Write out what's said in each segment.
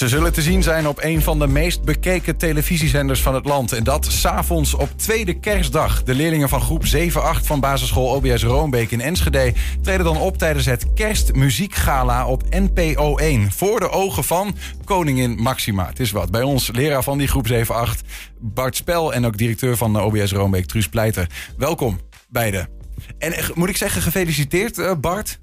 Ze zullen te zien zijn op een van de meest bekeken televisiezenders van het land. En dat s'avonds op tweede kerstdag. De leerlingen van groep 7-8 van basisschool OBS Roombeek in Enschede... treden dan op tijdens het kerstmuziekgala op NPO 1. Voor de ogen van koningin Maxima. Het is wat. Bij ons leraar van die groep 7-8, Bart Spel... en ook directeur van OBS Roombeek, Truus Pleiter. Welkom, beiden. En eh, moet ik zeggen, gefeliciteerd eh, Bart...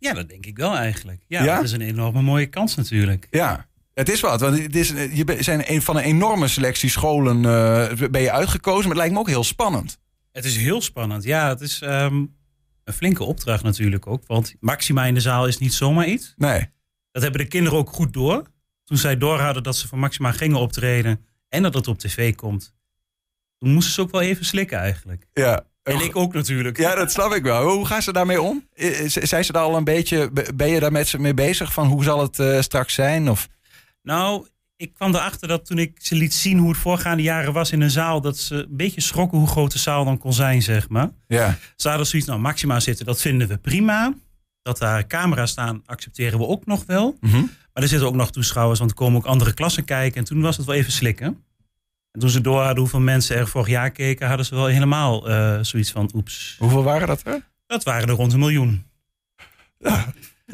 Ja, dat denk ik wel eigenlijk. Ja, Ja? dat is een enorme mooie kans natuurlijk. Ja, het is wat. Want het is, je zijn een, van een enorme selectie scholen eh, ben je uitgekozen. Maar het lijkt me ook heel spannend. Het is heel spannend. Ja, het is ehm, een flinke opdracht natuurlijk ook. Want Maxima in de zaal is niet zomaar iets. Nee. Dat hebben de kinderen ook goed door. Toen zij door hadden dat ze voor Maxima gingen optreden en dat het op tv komt. Toen moesten ze ook wel even slikken eigenlijk. Ja. En ik ook natuurlijk. Ja, dat snap ik wel. Hoe gaan ze daarmee om? Zijn ze daar al een beetje... Ben je daar met ze mee bezig? Van hoe zal het eh, straks zijn? Of... Nou, ik kwam erachter dat toen ik ze liet zien hoe het voorgaande jaren was in een zaal, dat ze een beetje schrokken hoe groot de zaal dan kon zijn, zeg maar. Ja. Ze hadden zoiets, nou, Maxima zitten, dat vinden we prima. Dat daar camera's staan, accepteren we ook nog wel. Mhm. Maar er zitten ook nog toeschouwers, want er komen ook andere klassen kijken. En toen was het wel even slikken. En toen ze door hadden hoeveel mensen er vorig jaar keken, hadden ze wel helemaal eh, zoiets van, oeps. Hoeveel waren dat er? Dat waren er rond een miljoen.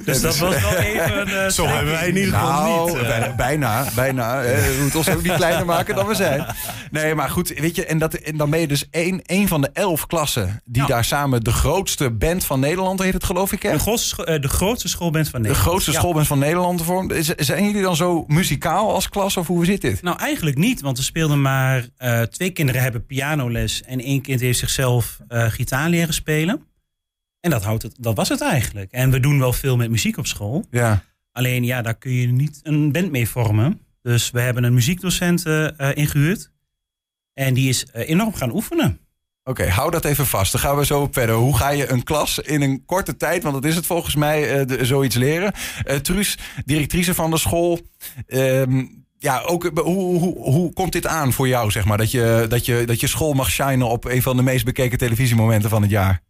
Dus dat was wel even... eh, Zo hebben wij in ieder geval Nou, niet. eh. bijna, bijna, bijna. We moeten ons ook niet kleiner maken dan we zijn. Nee, maar goed, weet je, en, dat, en dan ben je dus één, één van de elf klassen... die Ja. daar samen de grootste band van Nederland heet het, geloof ik, hè? De grootste, eh, de grootste schoolband van De Nederland. grootste Ja. schoolband van Nederland Zijn jullie dan zo muzikaal als klas of hoe zit dit? Nou, eigenlijk niet, want er speelden maar twee kinderen hebben pianoles en één kind heeft zichzelf eh, gitaar leren spelen. En dat, houdt het, dat was het eigenlijk. En we doen wel veel met muziek op school. Ja. Alleen ja, daar kun je niet een band mee vormen. Dus we hebben een muziekdocent eh, ingehuurd. En die is eh, enorm gaan oefenen. Oké, hou dat even vast. Dan gaan we zo verder. Hoe ga je een klas in een korte tijd, want dat is het volgens mij, de- zoiets leren? Truus, directrice van de school. ehm, ja, ook, hoe, hoe, hoe komt dit aan voor jou, zeg maar? Dat je, dat, je, dat je school mag shinen op een van de meest bekeken televisiemomenten van het jaar.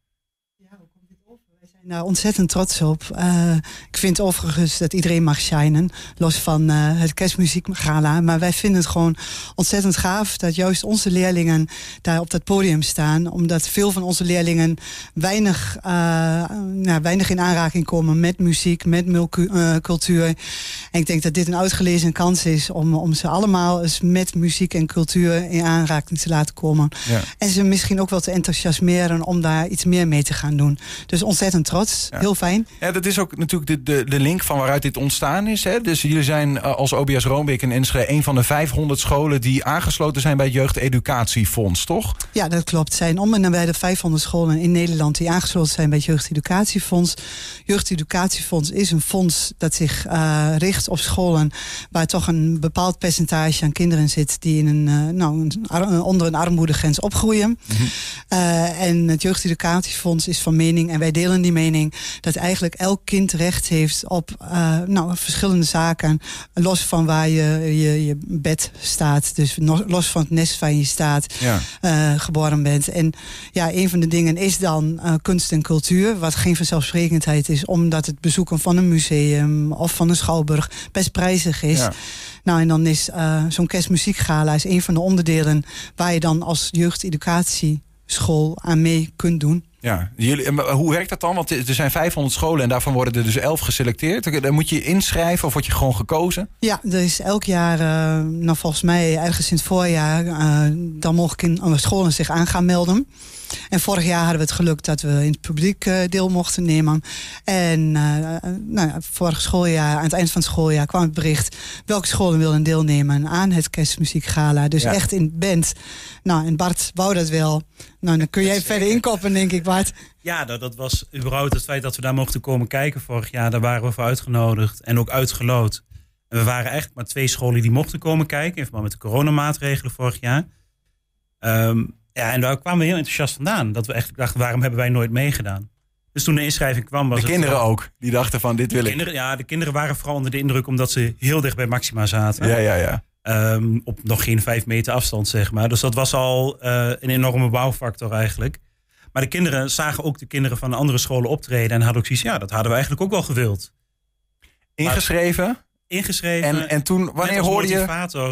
Daar ontzettend trots op. Eh, ik vind overigens dat iedereen mag shinen, los van eh, het kerstmuziekgala. Maar wij vinden het gewoon ontzettend gaaf dat juist onze leerlingen daar op dat podium staan. Omdat veel van onze leerlingen weinig, eh, nou, weinig in aanraking komen met muziek, met cultuur. En ik denk dat dit een uitgelezen kans is om, om ze allemaal eens met muziek en cultuur in aanraking te laten komen. Ja. En ze misschien ook wel te enthousiasmeren om daar iets meer mee te gaan doen. Dus ontzettend trots. Ja. Heel fijn. Ja, dat is ook natuurlijk de, de, de link van waaruit dit ontstaan is. Hè? Dus jullie zijn eh, als OBS Roombeek in Enschede een van de 500 scholen die aangesloten zijn bij het Jeugdeducatiefonds, toch? Ja, dat klopt. Zijn om en nabij de 500 scholen in Nederland die aangesloten zijn bij het Jeugdeducatiefonds. Jeugdeducatiefonds is een fonds dat zich eh, richt op scholen waar toch een bepaald percentage aan kinderen zit die in een, eh, nou, een onder een armoedegrens opgroeien. Eh, en het Jeugdeducatiefonds is van mening, en wij delen die mening, dat eigenlijk elk kind recht heeft op eh, nou, verschillende zaken. Los van waar je, je, je bed staat, dus los van het nest waar je staat Ja. eh, geboren bent. En ja, een van de dingen is dan eh, kunst en cultuur, wat geen vanzelfsprekendheid is, omdat het bezoeken van een museum of van een schouwburg best prijzig is. Ja. Nou, en dan is zo'n kerstmuziekgala is een van de onderdelen waar je dan als jeugdeducatieschool aan mee kunt doen. Ja, jullie, hoe werkt dat dan? Want er zijn 500 scholen en daarvan worden er dus 11 geselecteerd. Dan moet je inschrijven of word je gewoon gekozen? Ja, er is elk jaar, eh, nou volgens mij ergens in het voorjaar, eh, dan mogen scholen zich aan gaan melden. En vorig jaar hadden we het geluk dat we in het publiek eh, deel mochten nemen. En eh, nou ja, vorig schooljaar, aan het eind van het schooljaar, kwam het bericht welke scholen wilden deelnemen aan het kerstmuziekgala. Dus Ja. echt in band. Nou, en Bart wou dat wel. Nou, dan kun jij verder inkoppen, denk ik, Bart. Ja, dat, dat was überhaupt het feit dat we daar mochten komen kijken vorig jaar. Daar waren we voor uitgenodigd en ook uitgeloot. En we waren eigenlijk maar twee scholen die mochten komen kijken. In verband met de coronamaatregelen vorig jaar. Ehm, ja, en daar kwamen we heel enthousiast vandaan. Dat we echt dachten, waarom hebben wij nooit meegedaan? Dus toen de inschrijving kwam, was De kinderen vooral- ook. Die dachten van dit wil ik. kinderen, ja, de kinderen waren vooral onder de indruk omdat ze heel dicht bij Maxima zaten. Ja, ja, ja. Ehm, op nog geen vijf meter afstand, zeg maar. Dus dat was al eh, een enorme bouwfactor eigenlijk. Maar de kinderen zagen ook de kinderen van de andere scholen optreden. En hadden ook zoiets, ja, dat hadden we eigenlijk ook wel gewild. Ingeschreven. Ingeschreven. En, en toen, wanneer hoorde je...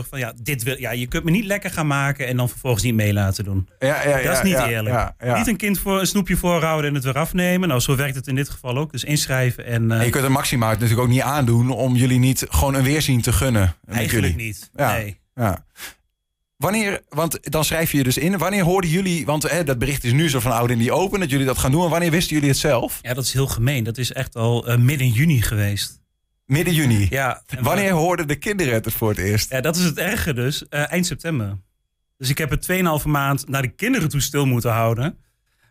van ja, dit wil, ja, je kunt me niet lekker gaan maken en dan vervolgens niet mee laten doen. Ja, ja, ja, dat is niet ja, eerlijk. ja. Niet een kind voor een snoepje voorhouden en het weer afnemen. Nou, zo werkt het in dit geval ook. Dus inschrijven en... eh, En je kunt er het natuurlijk ook niet aandoen om jullie niet gewoon een weerzien te gunnen. eigenlijk jullie. niet. Nee. Ja. Wanneer, want dan schrijf je je dus in. Wanneer hoorden jullie, want hè, dat bericht is nu zo van oud in die open, dat jullie dat gaan doen. En wanneer wisten jullie het zelf? Ja, dat is heel gemeen. Dat is echt al eh, midden juni geweest. Midden juni. Ja, Wanneer hoorden de kinderen het voor het eerst? Ja, dat is het erge dus. eh, eind september. Dus ik heb het 2,5 maand naar de kinderen toe stil moeten houden.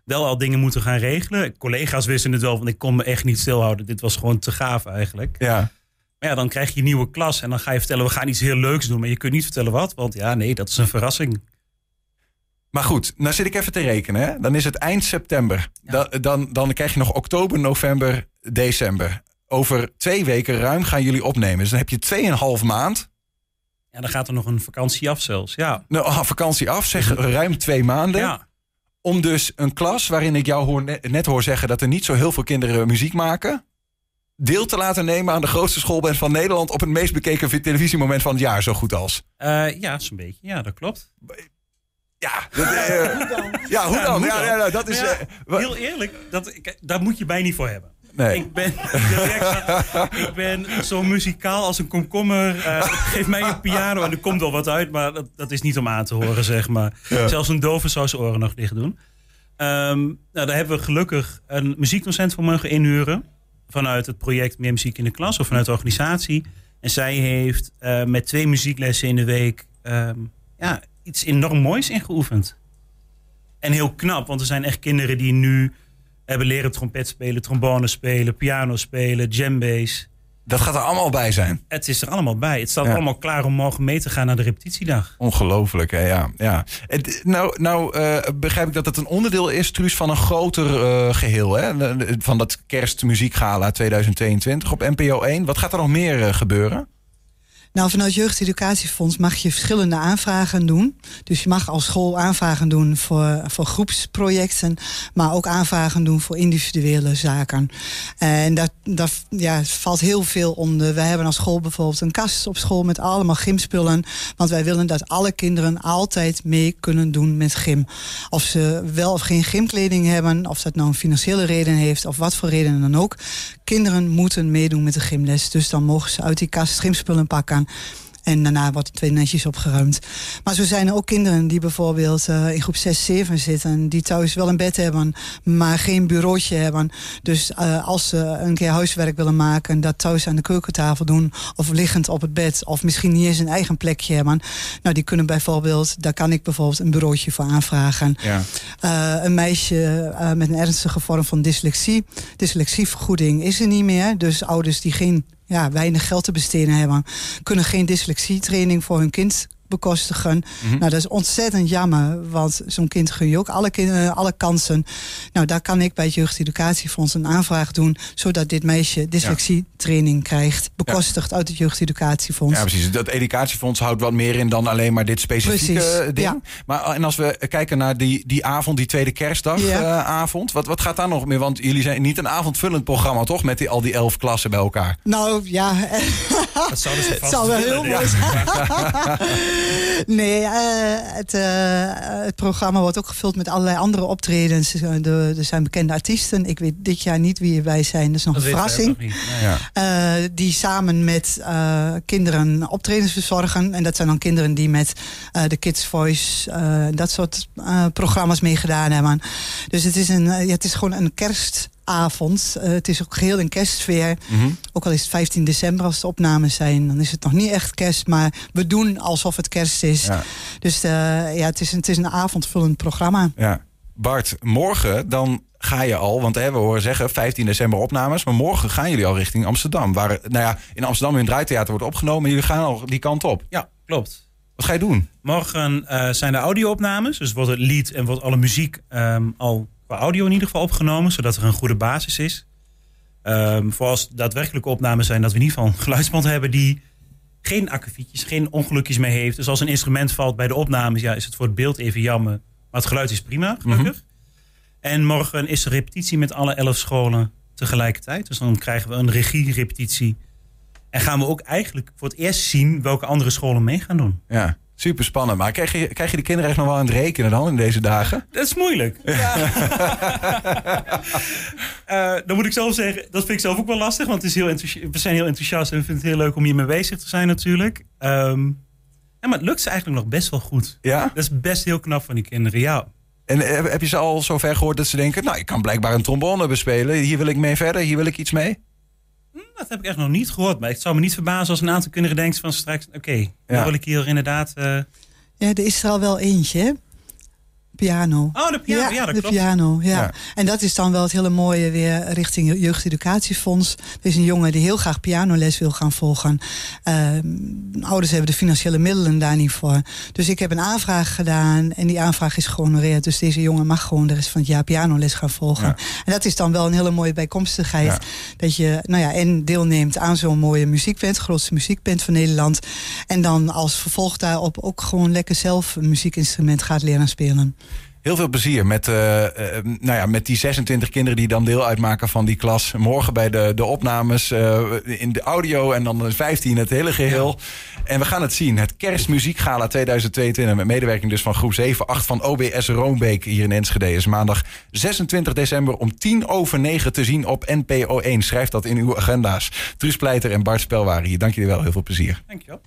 Wel al dingen moeten gaan regelen. Collega's wisten het wel, want ik kon me echt niet stilhouden. Dit was gewoon te gaaf eigenlijk. Ja. Maar ja, dan krijg je een nieuwe klas en dan ga je vertellen... we gaan iets heel leuks doen, maar je kunt niet vertellen wat. Want ja, nee, dat is een verrassing. Maar goed, nou zit ik even te rekenen. Hè? Dan is het eind september. Da- dan, dan krijg je nog oktober, november, december. Over twee weken ruim gaan jullie opnemen. Dus dan heb je tweeënhalf maand. Ja, dan gaat er nog een vakantie af zelfs. Ja, Nou, ah, vakantie af, zeg ruim twee maanden. ja. Om dus een klas waarin ik jou hoor, net, hoor zeggen dat er niet zo heel veel kinderen muziek maken. Deel te laten nemen aan de grootste schoolband van Nederland op het meest bekeken televisiemoment van het jaar, zo goed als. Eh, ja, zo'n beetje. Ja, dat klopt. Ja, dat, eh, ja hoe Ja, dan? hoe Ja, dan? ja, dat is. Ja, eh, Heel eerlijk, dat, daar moet je bij niet voor hebben. Nee. Ik ben, ik ben zo muzikaal als een komkommer. Eh, geef mij een piano en er komt wel wat uit, maar dat, dat is niet om aan te horen, zeg maar. Ja. Zelfs een dove zou zijn oren nog dicht doen. Ehm, nou, daar hebben we gelukkig een muziekdocent voor mogen inhuren. Vanuit het project Meer Muziek in de Klas of vanuit de organisatie. En zij heeft eh, met twee muzieklessen in de week ehm, ja, iets enorm moois ingeoefend. En heel knap, want er zijn echt kinderen die nu hebben leren trompet spelen, trombone spelen, piano spelen, djembe's. Dat gaat er allemaal bij zijn. Het is er allemaal bij. Het staat Ja. allemaal klaar om morgen mee te gaan naar de repetitiedag. Ongelooflijk, hè? Ja. ja. Nou, nou eh, begrijp ik dat het een onderdeel is, Truus, van een groter eh, geheel. Hè? Van dat kerstmuziekgala 2022 op NPO 1. Wat gaat er nog meer eh, gebeuren? Nou, vanuit Jeugdeducatiefonds mag je verschillende aanvragen doen. Dus je mag als school aanvragen doen voor, voor groepsprojecten, maar ook aanvragen doen voor individuele zaken. En dat, dat ja, valt heel veel onder. Wij hebben als school bijvoorbeeld een kast op school met allemaal gymspullen. Want wij willen dat alle kinderen altijd mee kunnen doen met gym. Of ze wel of geen gymkleding hebben, of dat nou een financiële reden heeft, of wat voor reden dan ook. Kinderen moeten meedoen met de gymles. Dus dan mogen ze uit die kast gymspullen pakken. En daarna wordt het weer netjes opgeruimd. Maar zo zijn er ook kinderen die bijvoorbeeld eh, in groep 6, 7 zitten. Die thuis wel een bed hebben, maar geen bureautje hebben. Dus eh, als ze een keer huiswerk willen maken, dat thuis aan de keukentafel doen. Of liggend op het bed. Of misschien niet eens een eigen plekje hebben. Nou, die kunnen bijvoorbeeld, daar kan ik bijvoorbeeld een bureautje voor aanvragen. Ja. Eh, een meisje met een ernstige vorm van dyslexie. Dyslexievergoeding is er niet meer. Dus ouders die geen, ja, weinig geld te besteden hebben, kunnen geen dyslexietraining voor hun kind bekostigen. Nou, dat is ontzettend jammer, want zo'n kind gun je ook alle, eh, alle kansen. Nou, daar kan ik bij het Jeugdeducatiefonds een aanvraag doen, zodat dit meisje dyslexietraining krijgt, bekostigd uit het Jeugdeducatiefonds. ja, precies. Dat educatiefonds houdt wat meer in dan alleen maar dit specifieke Precies, eh, ding. ja. Maar eh, en als we kijken naar die, die avond, die tweede kerstdagavond, Ja. wat, wat gaat daar nog meer? Want jullie zijn niet een avondvullend programma, toch? Met die, al die elf klassen bij elkaar. Nou ja, Dat zouden ze Het vast zou wel heel mooi ik. Nee, eh, het, eh, het programma wordt ook gevuld met allerlei andere optredens. De- er zijn bekende artiesten. Ik weet dit jaar niet wie erbij zijn. Dat is nog Dat een verrassing. niet. Ja. Eh, die samen met eh, kinderen optredens verzorgen. En dat zijn dan kinderen die met eh, de Kids Voice eh, dat soort eh, programma's meegedaan hebben. Dus het is, een, ja, het is gewoon een kerstavond. Eh, het is ook geheel in kerstsfeer. Mhm. Ook al is het 15 december als de opnames zijn, dan is het nog niet echt kerst. Maar we doen alsof het kerst is. Ja. Dus eh, ja, het is, een, het is een avondvullend programma. Ja. Bart, morgen dan ga je al, want hè, we horen zeggen 15 december opnames, maar morgen gaan jullie al richting Amsterdam. Waar, nou ja, in Amsterdam in het draaitheater wordt opgenomen en jullie gaan al die kant op. Ja, klopt. Wat ga je doen? Morgen eh, zijn de audio-opnames. Dus wordt het lied en wordt alle muziek ehm, al qua audio in ieder geval opgenomen. Zodat er een goede basis is. Voor als daadwerkelijke opnames zijn dat we in ieder geval een geluidsband hebben die geen akkefietjes, geen ongelukjes mee heeft. Dus als een instrument valt bij de opnames, ja, is het voor het beeld even jammer. Maar het geluid is prima, gelukkig. En morgen is er repetitie met alle elf scholen tegelijkertijd. Dus dan krijgen we een regie-repetitie. En gaan we ook eigenlijk voor het eerst zien welke andere scholen mee gaan doen. Ja. Super spannend. Maar krijg je, krijg je de kinderen echt nog wel aan het rekenen dan in deze dagen? Dat is moeilijk. Ja. uh, dan moet ik zelf zeggen, dat vind ik zelf ook wel lastig. Want het is heel we zijn heel enthousiast en we vinden het heel leuk om hiermee bezig te zijn natuurlijk. Um, ja, maar het lukt ze eigenlijk nog best wel goed. Ja? Dat is best heel knap van die kinderen, ja. En heb je ze al zover gehoord dat ze denken... nou, ik kan blijkbaar een trombone bespelen. Hier wil ik mee verder, hier wil ik iets mee? Hm, dat heb ik echt nog niet gehoord. Maar het zou me niet verbazen als een aantal kinderen denken van straks... oké, okay, dan wil ik hier inderdaad... Uh... Ja, er is er al wel eentje, Piano. Oh, de piano. Ja, dat de klopt. piano. Ja. En dat is dan wel het hele mooie weer richting Jeugdeducatiefonds. Er is een jongen die heel graag pianoles wil gaan volgen. Uh, ouders hebben de financiële middelen daar niet voor. Dus ik heb een aanvraag gedaan en die aanvraag is gehonoreerd. Dus deze jongen mag gewoon de rest van het jaar pianoles gaan volgen. Ja. En dat is dan wel een hele mooie bijkomstigheid. Ja. Dat je nou ja, en deelneemt aan zo'n mooie muziekband, grootste muziekband van Nederland. En dan als vervolg daarop ook gewoon lekker zelf een muziekinstrument gaat leren spelen. Heel veel plezier met, uh, uh, nou ja, met die 26 kinderen die dan deel uitmaken van die klas. Morgen bij de, de opnames uh, in de audio en dan 15 het hele geheel. Ja. En we gaan het zien. Het Kerstmuziekgala 2022 met medewerking dus van groep 7, 8 van OBS Roombeek hier in Enschede. Is maandag 26 december om 10 over 9 te zien op NPO 1. Schrijf dat in uw agenda's. Truus Pleiter en Bart Spel waren hier. Dank jullie wel. Heel veel plezier. Dankjewel.